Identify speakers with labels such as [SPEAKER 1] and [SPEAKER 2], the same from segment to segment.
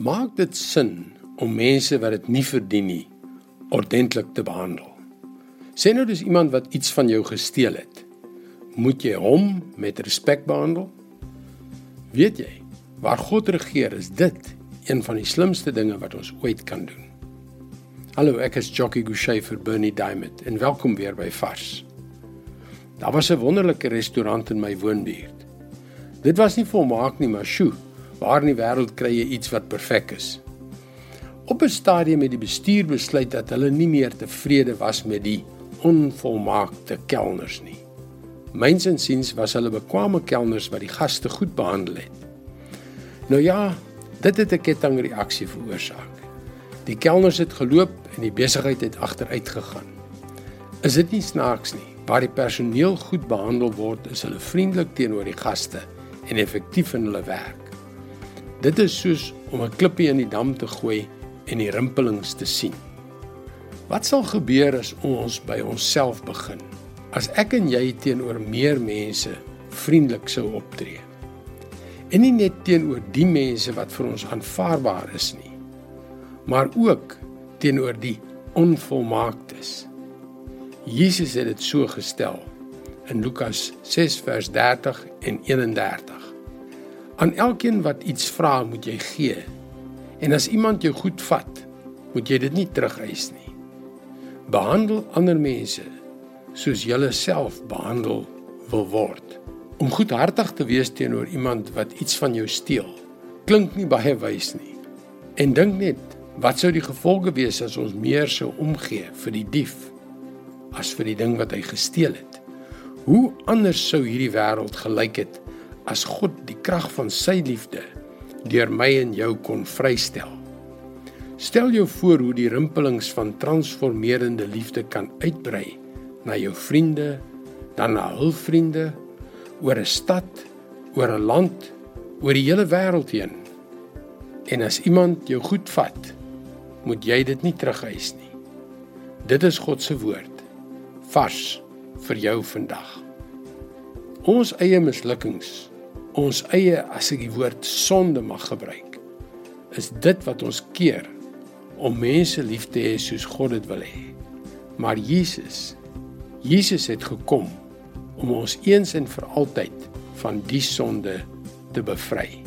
[SPEAKER 1] Maak dit sin om mense wat dit nie verdien nie ordentlik te behandel. Sê nou dis iemand wat iets van jou gesteel het. Moet jy hom met respek behandel? Weet jy, waar God regeer is dit een van die slimste dinge wat ons ooit kan doen. Hallo, ek is Jockey Gouchee vir Bernie Diamond en welkom weer by Vars. Daar was 'n wonderlike restaurant in my woonbuurt. Dit was nie volmaak nie, maar sjoe, Waar in die wêreld kry jy iets wat perfek is? Op 'n stadium het die bestuur besluit dat hulle nie meer tevrede was met die onvolmaakte kelners nie. Myns en siens was hulle bekwame kelners wat die gaste goed behandel het. Nou ja, dit het 'n kettingreaksie veroorsaak. Die kelners het geloop en die besigheid het agteruit gegaan. Is dit nie snaaks nie? Waar die personeel goed behandel word, is hulle vriendelik teenoor die gaste en effektief in hulle werk. Dit is soos om 'n klippie in die dam te gooi en die rimpelings te sien. Wat sal gebeur as ons by onsself begin? As ek en jy teenoor meer mense vriendelik sou optree. En nie net teenoor die mense wat vir ons aanvaarbaar is nie, maar ook teenoor die onvolmaaktes. Jesus het dit so gestel in Lukas 6 vers 30 en 31. Aan elkeen wat iets vra, moet jy gee. En as iemand jou goed vat, moet jy dit nie terugeis nie. Behandel ander mense soos jy self behandel wil word. Om goedhartig te wees teenoor iemand wat iets van jou steel, klink nie baie wys nie. En dink net, wat sou die gevolge wees as ons meer sou omgee vir die dief as vir die ding wat hy gesteel het? Hoe anders sou hierdie wêreld gelyk het as God die krag van sy liefde deur my en jou kon vrystel. Stel jou voor hoe die rimpelings van transformerende liefde kan uitbrei na jou vriende, dan na hul vriende, oor 'n stad, oor 'n land, oor die hele wêreld heen. En as iemand jou goed vat, moet jy dit nie terugeis nie. Dit is God se woord vars vir jou vandag. Ons eie mislukkings ons eie as ek die woord sonde mag gebruik is dit wat ons keer om mense lief te hê soos God dit wil hê. Maar Jesus Jesus het gekom om ons eens en vir altyd van die sonde te bevry.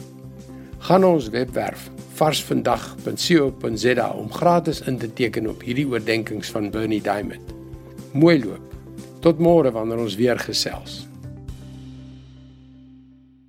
[SPEAKER 1] Gaan ons webwerf varsvandag.co.za om gratis in te teken op hierdie oordeenkings van Bernie Diamond. Mooi loop. Tot môre wanneer ons weer gesels.